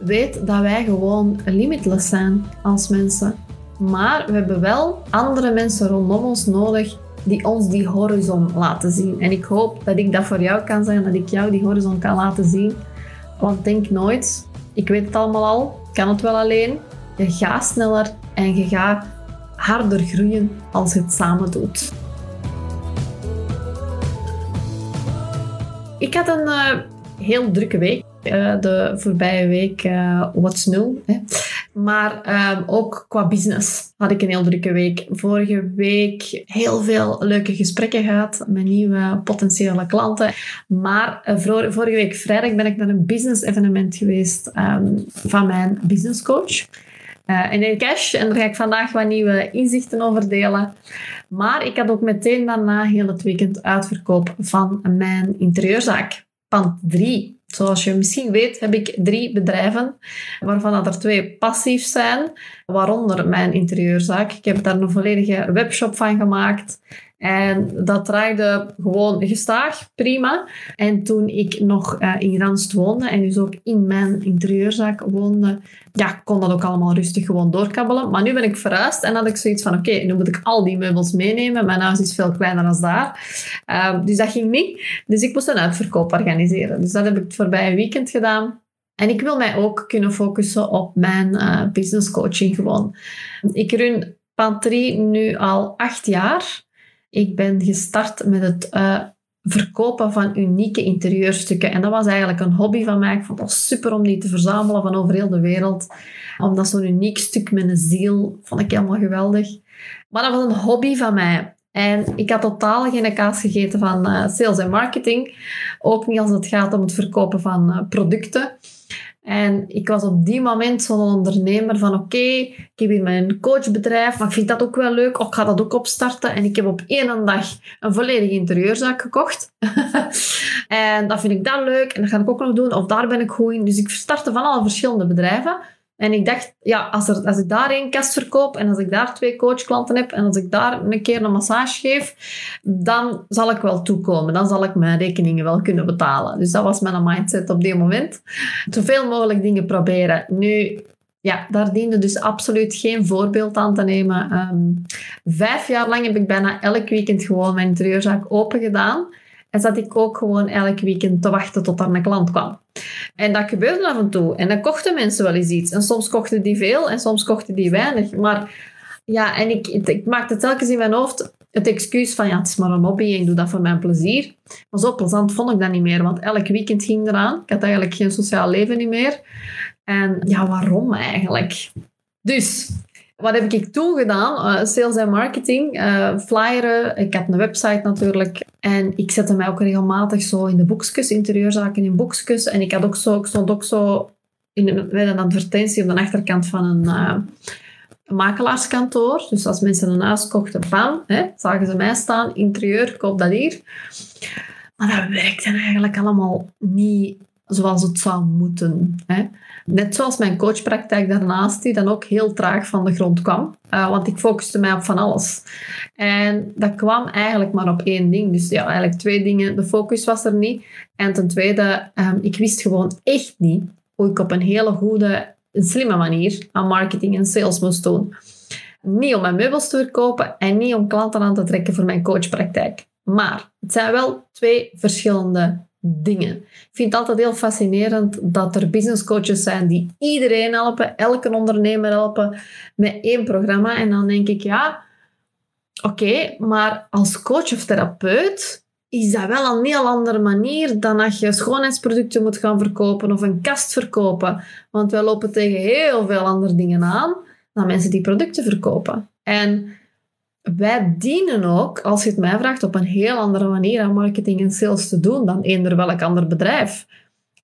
weet dat wij gewoon limitless zijn als mensen. Maar we hebben wel andere mensen rondom ons nodig die ons die horizon laten zien. En ik hoop dat ik dat voor jou kan zijn, dat ik jou die horizon kan laten zien. Want denk nooit, ik weet het allemaal al, kan het wel alleen. Je gaat sneller en je gaat harder groeien als je het samen doet. Ik had een uh, heel drukke week. Uh, de voorbije week uh, What's Nul. Hè. Maar um, ook qua business had ik een heel drukke week. Vorige week heel veel leuke gesprekken gehad met nieuwe potentiële klanten. Maar uh, vorige week vrijdag ben ik naar een business evenement geweest um, van mijn business coach. Uh, in cash. En daar ga ik vandaag wat nieuwe inzichten over delen. Maar ik had ook meteen daarna heel het weekend uitverkoop van mijn interieurzaak. Pand 3. Zoals je misschien weet heb ik drie bedrijven, waarvan er twee passief zijn, waaronder mijn interieurzaak. Ik heb daar een volledige webshop van gemaakt. En dat draaide gewoon gestaag, prima. En toen ik nog uh, in Randst woonde en dus ook in mijn interieurzaak woonde, ja, kon dat ook allemaal rustig gewoon doorkabbelen. Maar nu ben ik verhuisd en had ik zoiets van, oké, nu moet ik al die meubels meenemen. Mijn huis is veel kleiner dan daar. Uh, dus dat ging niet. Dus ik moest een uitverkoop organiseren. Dus dat heb ik het voorbije weekend gedaan. En ik wil mij ook kunnen focussen op mijn uh, business coaching gewoon. Ik run Pantry nu al acht jaar. Ik ben gestart met het uh, verkopen van unieke interieurstukken. En dat was eigenlijk een hobby van mij. Ik vond het super om die te verzamelen van over heel de wereld. Omdat zo'n uniek stuk met een ziel, vond ik helemaal geweldig. Maar dat was een hobby van mij. En ik had totaal geen kaas gegeten van uh, sales en marketing. Ook niet als het gaat om het verkopen van uh, producten. En ik was op die moment zo'n ondernemer van oké, ik heb hier mijn coachbedrijf, maar ik vind dat ook wel leuk. ik ga dat ook opstarten. En ik heb op één dag een volledige interieurzaak gekocht. en dat vind ik dan leuk en dat ga ik ook nog doen. Of daar ben ik goed in. Dus ik startte van alle verschillende bedrijven. En ik dacht, ja, als, er, als ik daar één kast verkoop en als ik daar twee coachklanten heb en als ik daar een keer een massage geef, dan zal ik wel toekomen. Dan zal ik mijn rekeningen wel kunnen betalen. Dus dat was mijn mindset op die moment. Zoveel mogelijk dingen proberen. Nu, ja, daar diende dus absoluut geen voorbeeld aan te nemen. Um, vijf jaar lang heb ik bijna elk weekend gewoon mijn interieurzaak open gedaan. En zat ik ook gewoon elk weekend te wachten tot er een klant kwam. En dat gebeurde af en toe. En dan kochten mensen wel eens iets. En soms kochten die veel en soms kochten die weinig. Maar ja, en ik, ik maakte telkens in mijn hoofd het excuus van ja, het is maar een hobby en ik doe dat voor mijn plezier. Maar zo plezant vond ik dat niet meer, want elk weekend ging eraan. Ik had eigenlijk geen sociaal leven niet meer. En ja, waarom eigenlijk? Dus wat heb ik toen gedaan? Uh, sales en marketing, uh, flyeren. Ik had een website natuurlijk. En ik zette mij ook regelmatig zo in de boekjes, interieurzaken in boekjes. En ik, had ook zo, ik stond ook zo in een, met een advertentie op de achterkant van een, uh, makelaarskantoor. Dus als mensen een huis kochten, bam, hè, zagen ze mij staan. Interieur, koop dat hier. Maar dat werkte eigenlijk allemaal niet zoals het zou moeten. Hè. Net zoals mijn coachpraktijk daarnaast, die dan ook heel traag van de grond kwam. Uh, want ik focuste mij op van alles. En dat kwam eigenlijk maar op één ding. Dus ja, eigenlijk twee dingen. De focus was er niet. En ten tweede, um, ik wist gewoon echt niet hoe ik op een hele goede, een slimme manier aan marketing en sales moest doen. Niet om mijn meubels te verkopen en niet om klanten aan te trekken voor mijn coachpraktijk. Maar het zijn wel twee verschillende dingen. Ik vind het altijd heel fascinerend dat er business coaches zijn die iedereen helpen, elke ondernemer helpen met één programma. En dan denk ik, ja, oké, maar als coach of therapeut is dat wel een heel andere manier dan als je schoonheidsproducten moet gaan verkopen of een kast verkopen. Want wij lopen tegen heel veel andere dingen aan dan mensen die producten verkopen. En wij dienen ook, als je het mij vraagt, op een heel andere manier aan marketing en sales te doen dan eender welk ander bedrijf.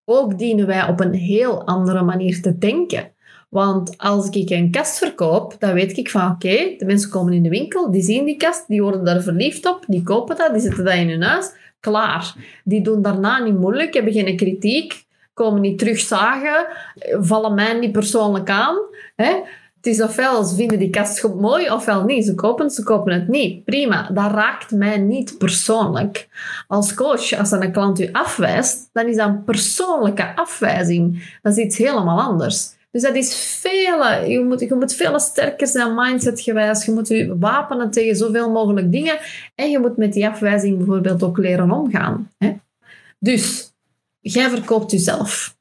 Ook dienen wij op een heel andere manier te denken. Want als ik een kast verkoop, dan weet ik van oké, de mensen komen in de winkel, die zien die kast, die worden daar verliefd op, die kopen dat, die zetten dat in hun huis. Klaar. Die doen daarna niet moeilijk, hebben geen kritiek, komen niet terugzagen, vallen mij niet persoonlijk aan. Hè? Het is ofwel ze vinden die kast goed mooi, ofwel niet. Ze kopen ze kopen het niet. Prima, dat raakt mij niet persoonlijk. Als coach, als een klant u afwijst, dan is dat een persoonlijke afwijzing. Dat is iets helemaal anders. Dus dat is veel, je moet, je moet veel sterker zijn mindsetgewijs. Je moet je wapenen tegen zoveel mogelijk dingen. En je moet met die afwijzing bijvoorbeeld ook leren omgaan. Hè? Dus, jij verkoopt jezelf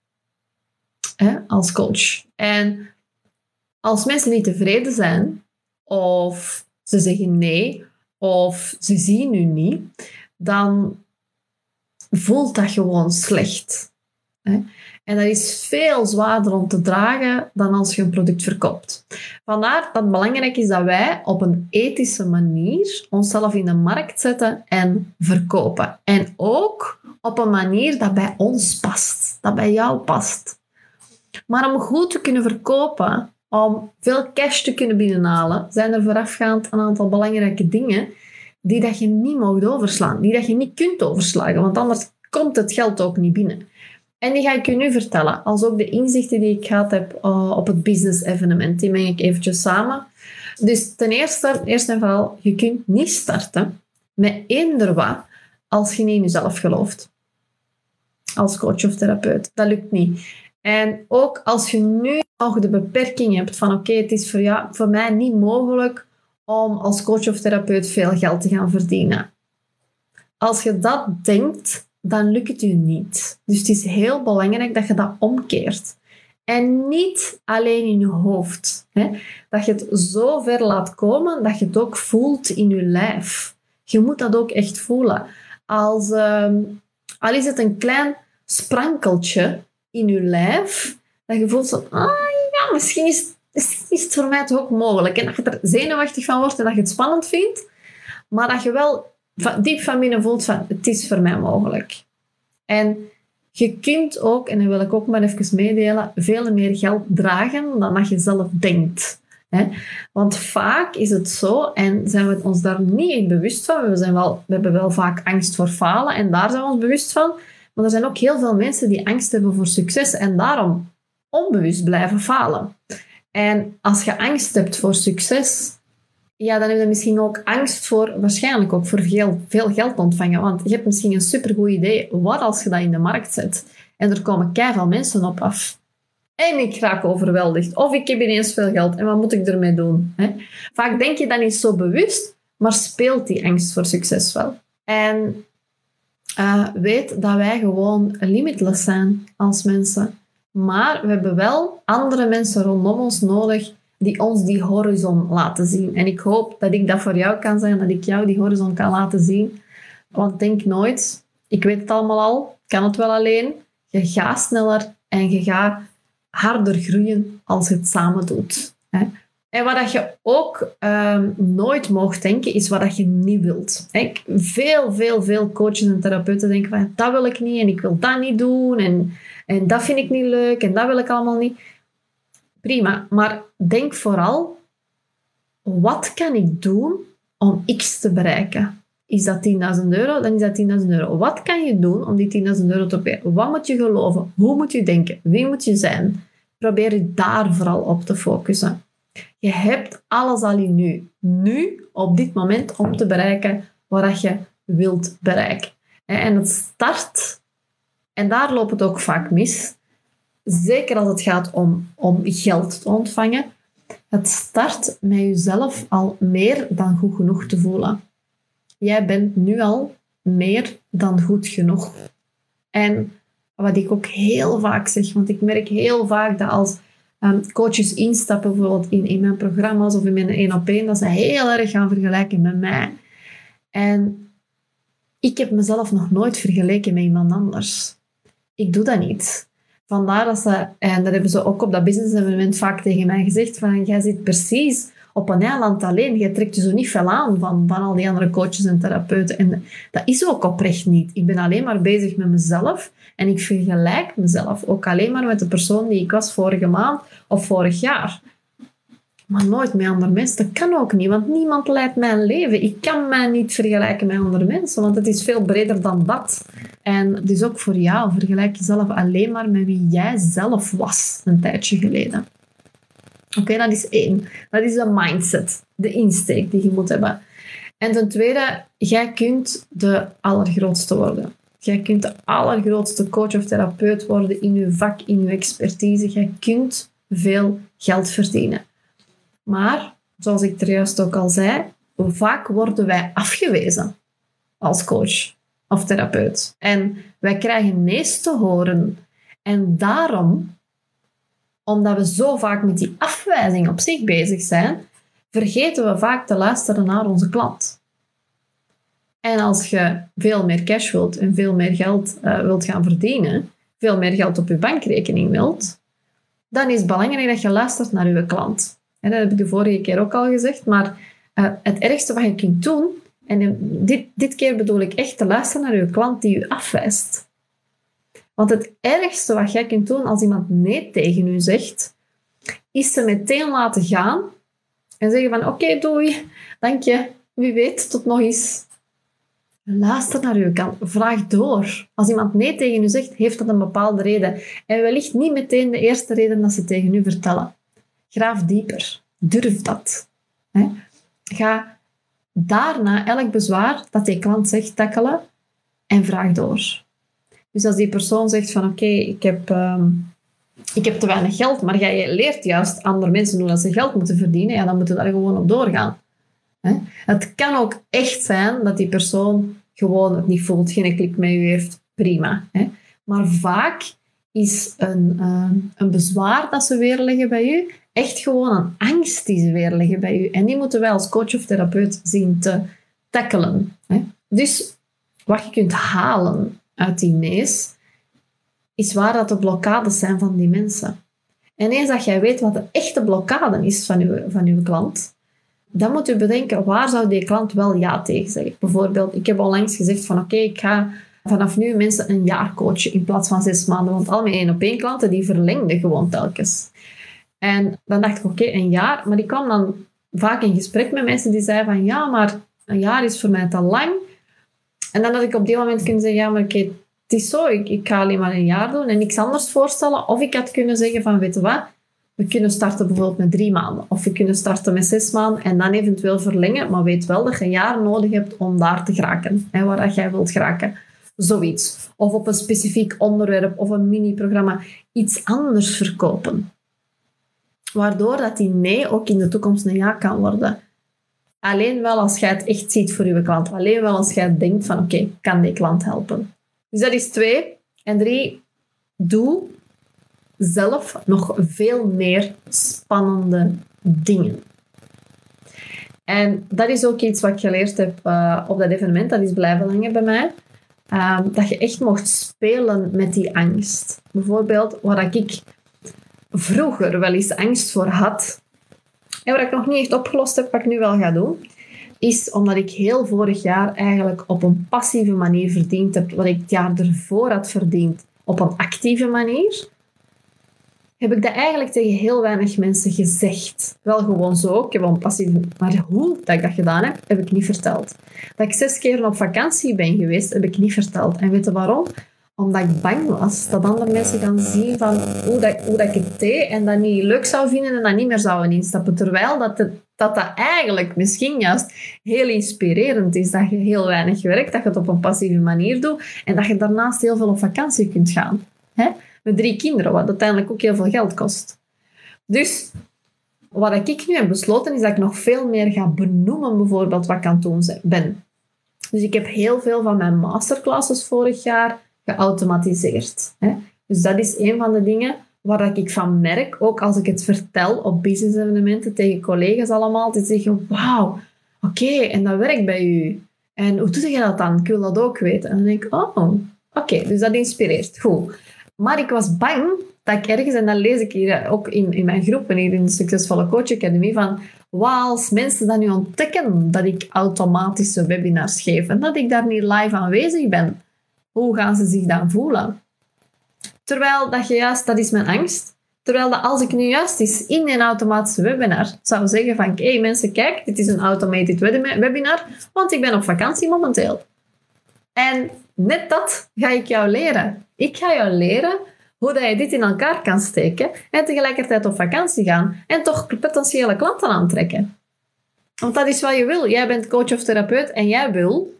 hè, als coach. En als mensen niet tevreden zijn, of ze zeggen nee, of ze zien u niet, dan voelt dat gewoon slecht. Hè? En dat is veel zwaarder om te dragen dan als je een product verkoopt. Vandaar dat het belangrijk is dat wij op een ethische manier onszelf in de markt zetten en verkopen. En ook op een manier dat bij ons past, dat bij jou past. Maar om goed te kunnen verkopen, om veel cash te kunnen binnenhalen, zijn er voorafgaand een aantal belangrijke dingen die dat je niet mag overslaan, die dat je niet kunt overslagen, want anders komt het geld ook niet binnen. En die ga ik je nu vertellen, als ook de inzichten die ik gehad heb uh, op het business evenement. Die meng ik eventjes samen. Dus ten eerste, eerst en vooral, je kunt niet starten met eender wat als je niet in jezelf gelooft. Als coach of therapeut. Dat lukt niet. En ook als je nu nog de beperking hebt van oké, het is voor, jou, voor mij niet mogelijk om als coach of therapeut veel geld te gaan verdienen. Als je dat denkt, dan lukt het u niet. Dus het is heel belangrijk dat je dat omkeert. En niet alleen in je hoofd. Hè? Dat je het zo ver laat komen dat je het ook voelt in je lijf. Je moet dat ook echt voelen. Als, uh, al is het een klein sprankeltje in je lijf, dat je voelt zo, ah ja, misschien is, is het voor mij toch ook mogelijk. En dat je er zenuwachtig van wordt en dat je het spannend vindt, maar dat je wel diep van binnen voelt van het is voor mij mogelijk. En je kunt ook, en dat wil ik ook maar even meedelen, veel meer geld dragen dan dat je zelf denkt. Want vaak is het zo, en zijn we ons daar niet bewust van. We, zijn wel, we hebben wel vaak angst voor falen en daar zijn we ons bewust van. Maar er zijn ook heel veel mensen die angst hebben voor succes en daarom onbewust blijven falen. En als je angst hebt voor succes, ja, dan heb je misschien ook angst voor, waarschijnlijk ook voor veel, veel geld ontvangen. Want je hebt misschien een supergoed idee. Wat als je dat in de markt zet? En er komen keihard mensen op af. En ik raak overweldigd. Of ik heb ineens veel geld. En wat moet ik ermee doen? Vaak denk je dat niet zo bewust, maar speelt die angst voor succes wel. En uh, weet dat wij gewoon limitless zijn als mensen. Maar we hebben wel andere mensen rondom ons nodig die ons die horizon laten zien. En ik hoop dat ik dat voor jou kan zijn, dat ik jou die horizon kan laten zien. Want denk nooit, ik weet het allemaal al, kan het wel alleen. Je gaat sneller en je gaat harder groeien als je het samen doet. En wat je ook um, nooit mag denken, is wat je niet wilt. Veel, veel, veel coaches en therapeuten denken van dat wil ik niet en ik wil dat niet doen en, en dat vind ik niet leuk en dat wil ik allemaal niet. Prima, maar denk vooral, wat kan ik doen om X te bereiken? Is dat 10.000 euro? Dan is dat 10.000 euro. Wat kan je doen om die 10.000 euro te bereiken? Wat moet je geloven? Hoe moet je denken? Wie moet je zijn? Probeer je daar vooral op te focussen. Je hebt alles al in nu. Nu, op dit moment, om te bereiken wat je wilt bereiken. En het start, en daar loopt het ook vaak mis, zeker als het gaat om, om geld te ontvangen, het start met jezelf al meer dan goed genoeg te voelen. Jij bent nu al meer dan goed genoeg. En wat ik ook heel vaak zeg, want ik merk heel vaak dat als um, coaches instappen, bijvoorbeeld in, in mijn programma's of in mijn één op één, dat ze heel erg gaan vergelijken met mij. En ik heb mezelf nog nooit vergeleken met iemand anders. Ik doe dat niet. Vandaar dat ze, en dat hebben ze ook op dat business evenement vaak tegen mij gezegd, van jij zit precies op een eiland alleen. Je trekt je zo niet veel aan van, van al die andere coaches en therapeuten. En dat is ook oprecht niet. Ik ben alleen maar bezig met mezelf en ik vergelijk mezelf ook alleen maar met de persoon die ik was vorige maand of vorig jaar. Maar nooit met andere mensen. Dat kan ook niet, want niemand leidt mijn leven. Ik kan mij niet vergelijken met andere mensen, want het is veel breder dan dat. En dus ook voor jou, vergelijk jezelf alleen maar met wie jij zelf was een tijdje geleden. Oké, dat is één. Dat is de mindset, de insteek die je moet hebben. En ten tweede, jij kunt de allergrootste worden. Jij kunt de allergrootste coach of therapeut worden in je vak, in je expertise. Jij kunt veel geld verdienen. Maar, zoals ik er juist ook al zei, vaak worden wij afgewezen als coach of therapeut. En wij krijgen nee's te horen. En daarom, omdat we zo vaak met die afwijzing op zich bezig zijn, vergeten we vaak te luisteren naar onze klant. En als je veel meer cash wilt en veel meer geld uh, wilt gaan verdienen, veel meer geld op je bankrekening wilt, dan is het belangrijk dat je luistert naar je klant. En dat heb ik de vorige keer ook al gezegd, maar uh, het ergste wat je kunt doen, en dit, dit keer bedoel ik echt te luisteren naar je klant die je afwijst. Want het ergste wat jij kunt doen als iemand nee tegen u zegt, is ze meteen laten gaan en zeggen van oké, doei, dank je, wie weet, tot nog eens. Luister naar uw kant. Vraag door. Als iemand nee tegen u zegt, heeft dat een bepaalde reden. En wellicht niet meteen de eerste reden dat ze tegen u vertellen. Graaf dieper. Durf dat. Ga daarna elk bezwaar dat die klant zegt tackelen en vraag door. Dus als die persoon zegt van oké, ik, heb, ehm, ik heb te weinig geld, maar jij leert juist andere mensen hoe dat ze geld moeten verdienen, ja, dan moeten we daar gewoon op doorgaan. Het kan ook echt zijn dat die persoon gewoon het niet voelt, geen klik met u heeft, prima. Maar vaak is een, uh, een bezwaar dat ze weerleggen bij u echt gewoon een angst die ze weerleggen bij u. En die moeten wij als coach of therapeut zien te tackelen. Dus wat je kunt halen uit die nees, is waar dat de blokkades zijn van die mensen. En eens dat jij weet wat de echte blokkade is van uw, van uw klant, dan moet u bedenken, waar zou die klant wel ja tegen zeggen? Bijvoorbeeld, ik heb onlangs gezegd van oké, ik ga vanaf nu mensen een jaar coachen in plaats van zes maanden. Want al mijn één op één klanten, die verlengden gewoon telkens. En dan dacht ik, oké, een jaar. Maar ik kwam dan vaak in gesprek met mensen die zeiden van, ja, maar een jaar is voor mij te lang. En dan had ik op die moment kunnen zeggen, ja, maar oké, het is zo, ik, ik ga alleen maar een jaar doen en niks anders voorstellen. Of ik had kunnen zeggen van, weet je wat, we kunnen starten bijvoorbeeld met drie maanden. Of we kunnen starten met zes maanden en dan eventueel verlengen. Maar weet wel dat je een jaar nodig hebt om daar te geraken. Hè, waar dat jij wilt geraken. Zoiets. Of op een specifiek onderwerp of een mini-programma iets anders verkopen. Waardoor dat die nee ook in de toekomst een ja kan worden. Alleen wel als jij het echt ziet voor je klant. Alleen wel als jij denkt van oké, kan die klant helpen. Dus dat is twee. En drie, doe zelf nog veel meer spannende dingen. En dat is ook iets wat ik geleerd heb uh, op dat evenement. Dat is blijven hangen bij mij. Uh, dat je echt mocht spelen met die angst. Bijvoorbeeld, waar ik vroeger wel eens angst voor had, en wat ik nog niet echt opgelost heb, wat ik nu wel ga doen, is omdat ik heel vorig jaar eigenlijk op een passieve manier verdiend heb wat ik het jaar ervoor had verdiend op een actieve manier heb ik dat eigenlijk tegen heel weinig mensen gezegd. Wel gewoon zo, ik heb een passief... Maar hoe dat ik dat gedaan heb, heb ik niet verteld. Dat ik zes keer op vakantie ben geweest, heb ik niet verteld. En weet je waarom? Omdat ik bang was dat andere mensen gaan zien van hoe, dat, hoe dat ik het deed en dat niet leuk zou vinden en dat niet meer zouden instappen. Terwijl dat, dat dat eigenlijk misschien juist heel inspirerend is. Dat je heel weinig werkt, dat je het op een passieve manier doet en dat je daarnaast heel veel op vakantie kunt gaan. Hè? met drie kinderen, wat uiteindelijk ook heel veel geld kost. Dus wat ik nu heb besloten, is dat ik nog veel meer ga benoemen, bijvoorbeeld wat ik aan het doen ben. Dus ik heb heel veel van mijn masterclasses vorig jaar geautomatiseerd. Hè? Dus dat is een van de dingen waar ik van merk, ook als ik het vertel op business-evenementen tegen collega's allemaal, te zeggen, wauw, oké, en dat werkt bij u. En hoe doe je dat dan? Ik wil dat ook weten. En dan denk ik, oh, oké, dus dat inspireert. Goed. Maar ik was bang dat ik ergens, en dat lees ik hier ook in, in mijn groepen hier in de Succesvolle Coach Academy, van wat als mensen dan nu ontdekken dat ik automatische webinars geef en dat ik daar niet live aanwezig ben, hoe gaan ze zich dan voelen? Terwijl dat juist, dat is mijn angst, Terwijl dat als ik nu juist eens in een automatische webinar zou zeggen van hé hey mensen, kijk, dit is een automated webinar, want ik ben op vakantie momenteel. En net dat ga ik jou leren. Ik ga jou leren hoe dat je dit in elkaar kan steken en tegelijkertijd op vakantie gaan en toch potentiële klanten aantrekken. Want dat is wat je wil. Jij bent coach of therapeut en jij wil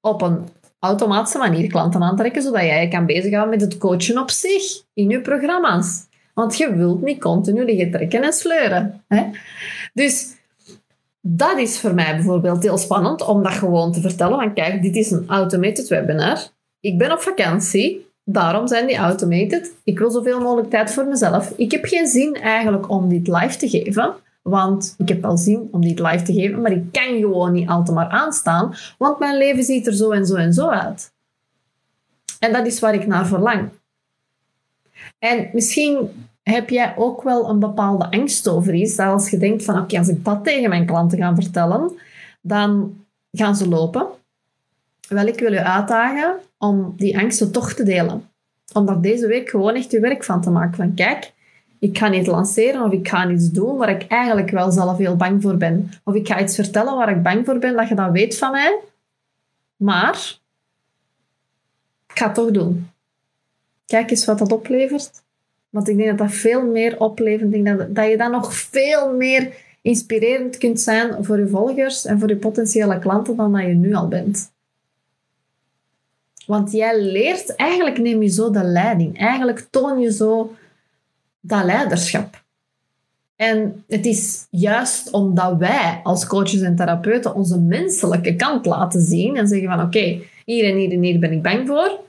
op een automatische manier klanten aantrekken, zodat jij je kan bezighouden met het coachen op zich in je programma's. Want je wilt niet continu liggen trekken en sleuren. Hè? Dus dat is voor mij bijvoorbeeld heel spannend om dat gewoon te vertellen. Van kijk, dit is een automated webinar. Ik ben op vakantie. Daarom zijn die automated. Ik wil zoveel mogelijk tijd voor mezelf. Ik heb geen zin eigenlijk om dit live te geven. Want ik heb wel zin om dit live te geven, maar ik kan gewoon niet altijd maar aanstaan, want mijn leven ziet er zo en zo en zo uit. En dat is waar ik naar verlang. En misschien heb jij ook wel een bepaalde angst over iets, dat als je denkt van oké, als ik dat tegen mijn klanten ga vertellen, dan gaan ze lopen. Wel, ik wil je uitdagen om die angsten toch te delen. Om daar deze week gewoon echt je werk van te maken. Van kijk, ik ga niet lanceren of ik ga iets doen waar ik eigenlijk wel zelf heel bang voor ben. Of ik ga iets vertellen waar ik bang voor ben, dat je dat weet van mij. Maar ik ga het toch doen. Kijk eens wat dat oplevert. Want ik denk dat dat veel meer oplevert. Ik denk dat, dat je dan nog veel meer inspirerend kunt zijn voor je volgers en voor je potentiële klanten dan dat je nu al bent. Want jij leert, eigenlijk neem je zo de leiding. Eigenlijk toon je zo dat leiderschap. En het is juist omdat wij als coaches en therapeuten onze menselijke kant laten zien en zeggen van oké, hier en hier en hier ben ik bang voor,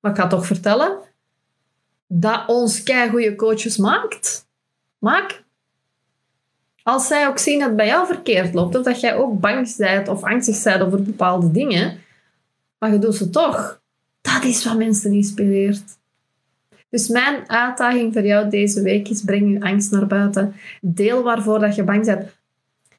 maar ik ga toch vertellen dat ons goede coaches maakt. Maak. Als zij ook zien dat het bij jou verkeerd loopt, of dat jij ook bang bent of angstig bent over bepaalde dingen, maar je doet ze toch. Dat is wat mensen inspireert. Dus mijn uitdaging voor jou deze week is: breng je angst naar buiten. Deel waarvoor dat je bang bent.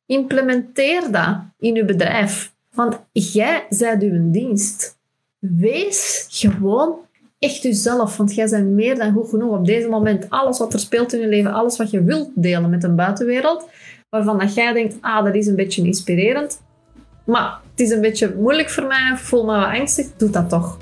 Implementeer dat in je bedrijf. Want jij bent uw dienst. Wees gewoon echt jezelf, want jij bent meer dan goed genoeg op deze moment. Alles wat er speelt in je leven, alles wat je wilt delen met een buitenwereld, waarvan dat jij denkt, ah, dat is een beetje inspirerend. Maar het is een beetje moeilijk voor mij, voel me wat angstig, doe dat toch.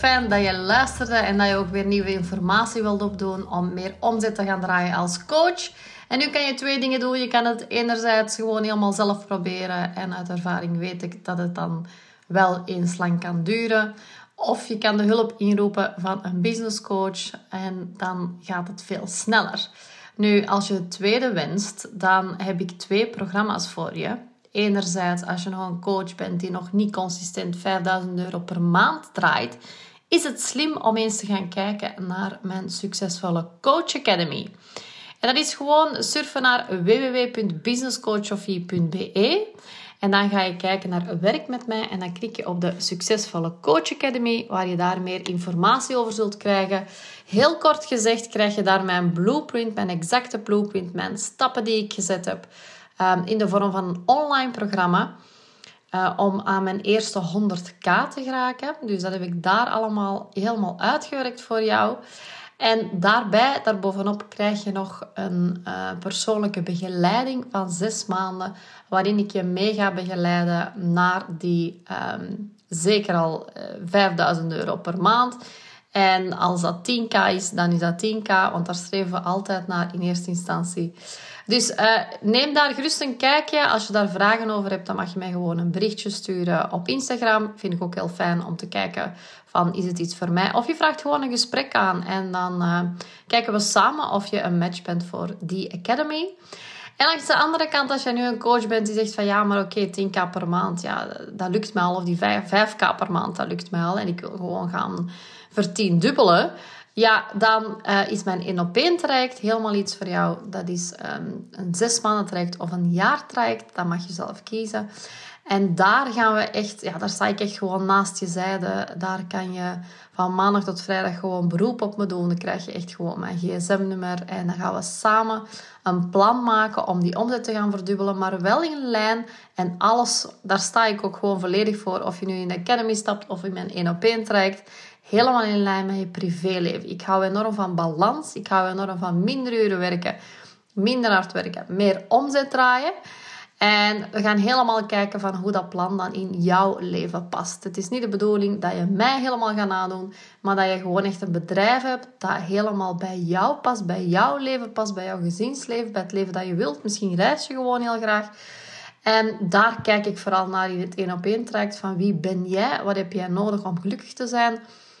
Fijn dat je luisterde en dat je ook weer nieuwe informatie wilt opdoen om meer omzet te gaan draaien als coach. En nu kan je twee dingen doen. Je kan het enerzijds gewoon helemaal zelf proberen en uit ervaring weet ik dat het dan wel eens lang kan duren. Of je kan de hulp inroepen van een business coach en dan gaat het veel sneller. Nu, als je het tweede wenst, dan heb ik twee programma's voor je enerzijds als je nog een coach bent die nog niet consistent 5000 euro per maand draait, is het slim om eens te gaan kijken naar mijn succesvolle Coach Academy. En dat is gewoon surfen naar www.businesscoachofie.be en dan ga je kijken naar werk met mij en dan klik je op de succesvolle Coach Academy waar je daar meer informatie over zult krijgen. Heel kort gezegd krijg je daar mijn blueprint, mijn exacte blueprint, mijn stappen die ik gezet heb Ehm, in de vorm van een online programma. Uh, om aan mijn eerste 100k te geraken. Dus dat heb ik daar allemaal helemaal uitgewerkt voor jou. En daarbij, daarbovenop, krijg je nog een uh, persoonlijke begeleiding van zes maanden, waarin ik je mee ga begeleiden naar die um, zeker al uh, eh, 5000 euro per maand. En als dat 10k is, dan is dat 10k, want daar streven we altijd naar in eerste instantie. Dus uh, neem daar gerust een kijkje. Als je daar vragen over hebt, dan mag je mij gewoon een berichtje sturen op Instagram. Vind ik ook heel fijn om te kijken van is het iets voor mij? Of je vraagt gewoon een gesprek aan en dan uh, kijken we samen of je een match bent voor die academy. En langs de andere kant, als je nu een coach bent die zegt van ja, maar oké, 10k per maand, ja, dat lukt mij al. Of die 5, 5k per maand, dat lukt mij al. En ik wil gewoon gaan vertiendubbelen. Ja, dan uh, is mijn 1 op 1 traject helemaal iets voor jou. Dat is um, een zes maanden traject of een jaar traject. Dat mag je zelf kiezen. En daar gaan we echt, ja, daar sta ik echt gewoon naast je zijde. Daar kan je van maandag tot vrijdag gewoon beroep op me doen. Dan krijg je echt gewoon mijn gsm-nummer. En dan gaan we samen een plan maken om die omzet te gaan verdubbelen. Maar wel in lijn. En alles, daar sta ik ook gewoon volledig voor. Of je nu in de Academy stapt of in mijn 1 op 1 traject helemaal in lijn met je privéleven. Ik hou enorm van balans. Ik hou enorm van minder uren werken, minder hard werken, meer omzet draaien. En we gaan helemaal kijken van hoe dat plan dan in jouw leven past. Het is niet de bedoeling dat je mij helemaal gaat nadoen, maar dat je gewoon echt een bedrijf hebt dat helemaal bij jou past, bij jouw leven past, bij jouw gezinsleven, bij het leven dat je wilt. Misschien reis je gewoon heel graag. En daar kijk ik vooral naar in het één op één traject van wie ben jij, wat heb jij nodig om gelukkig te zijn.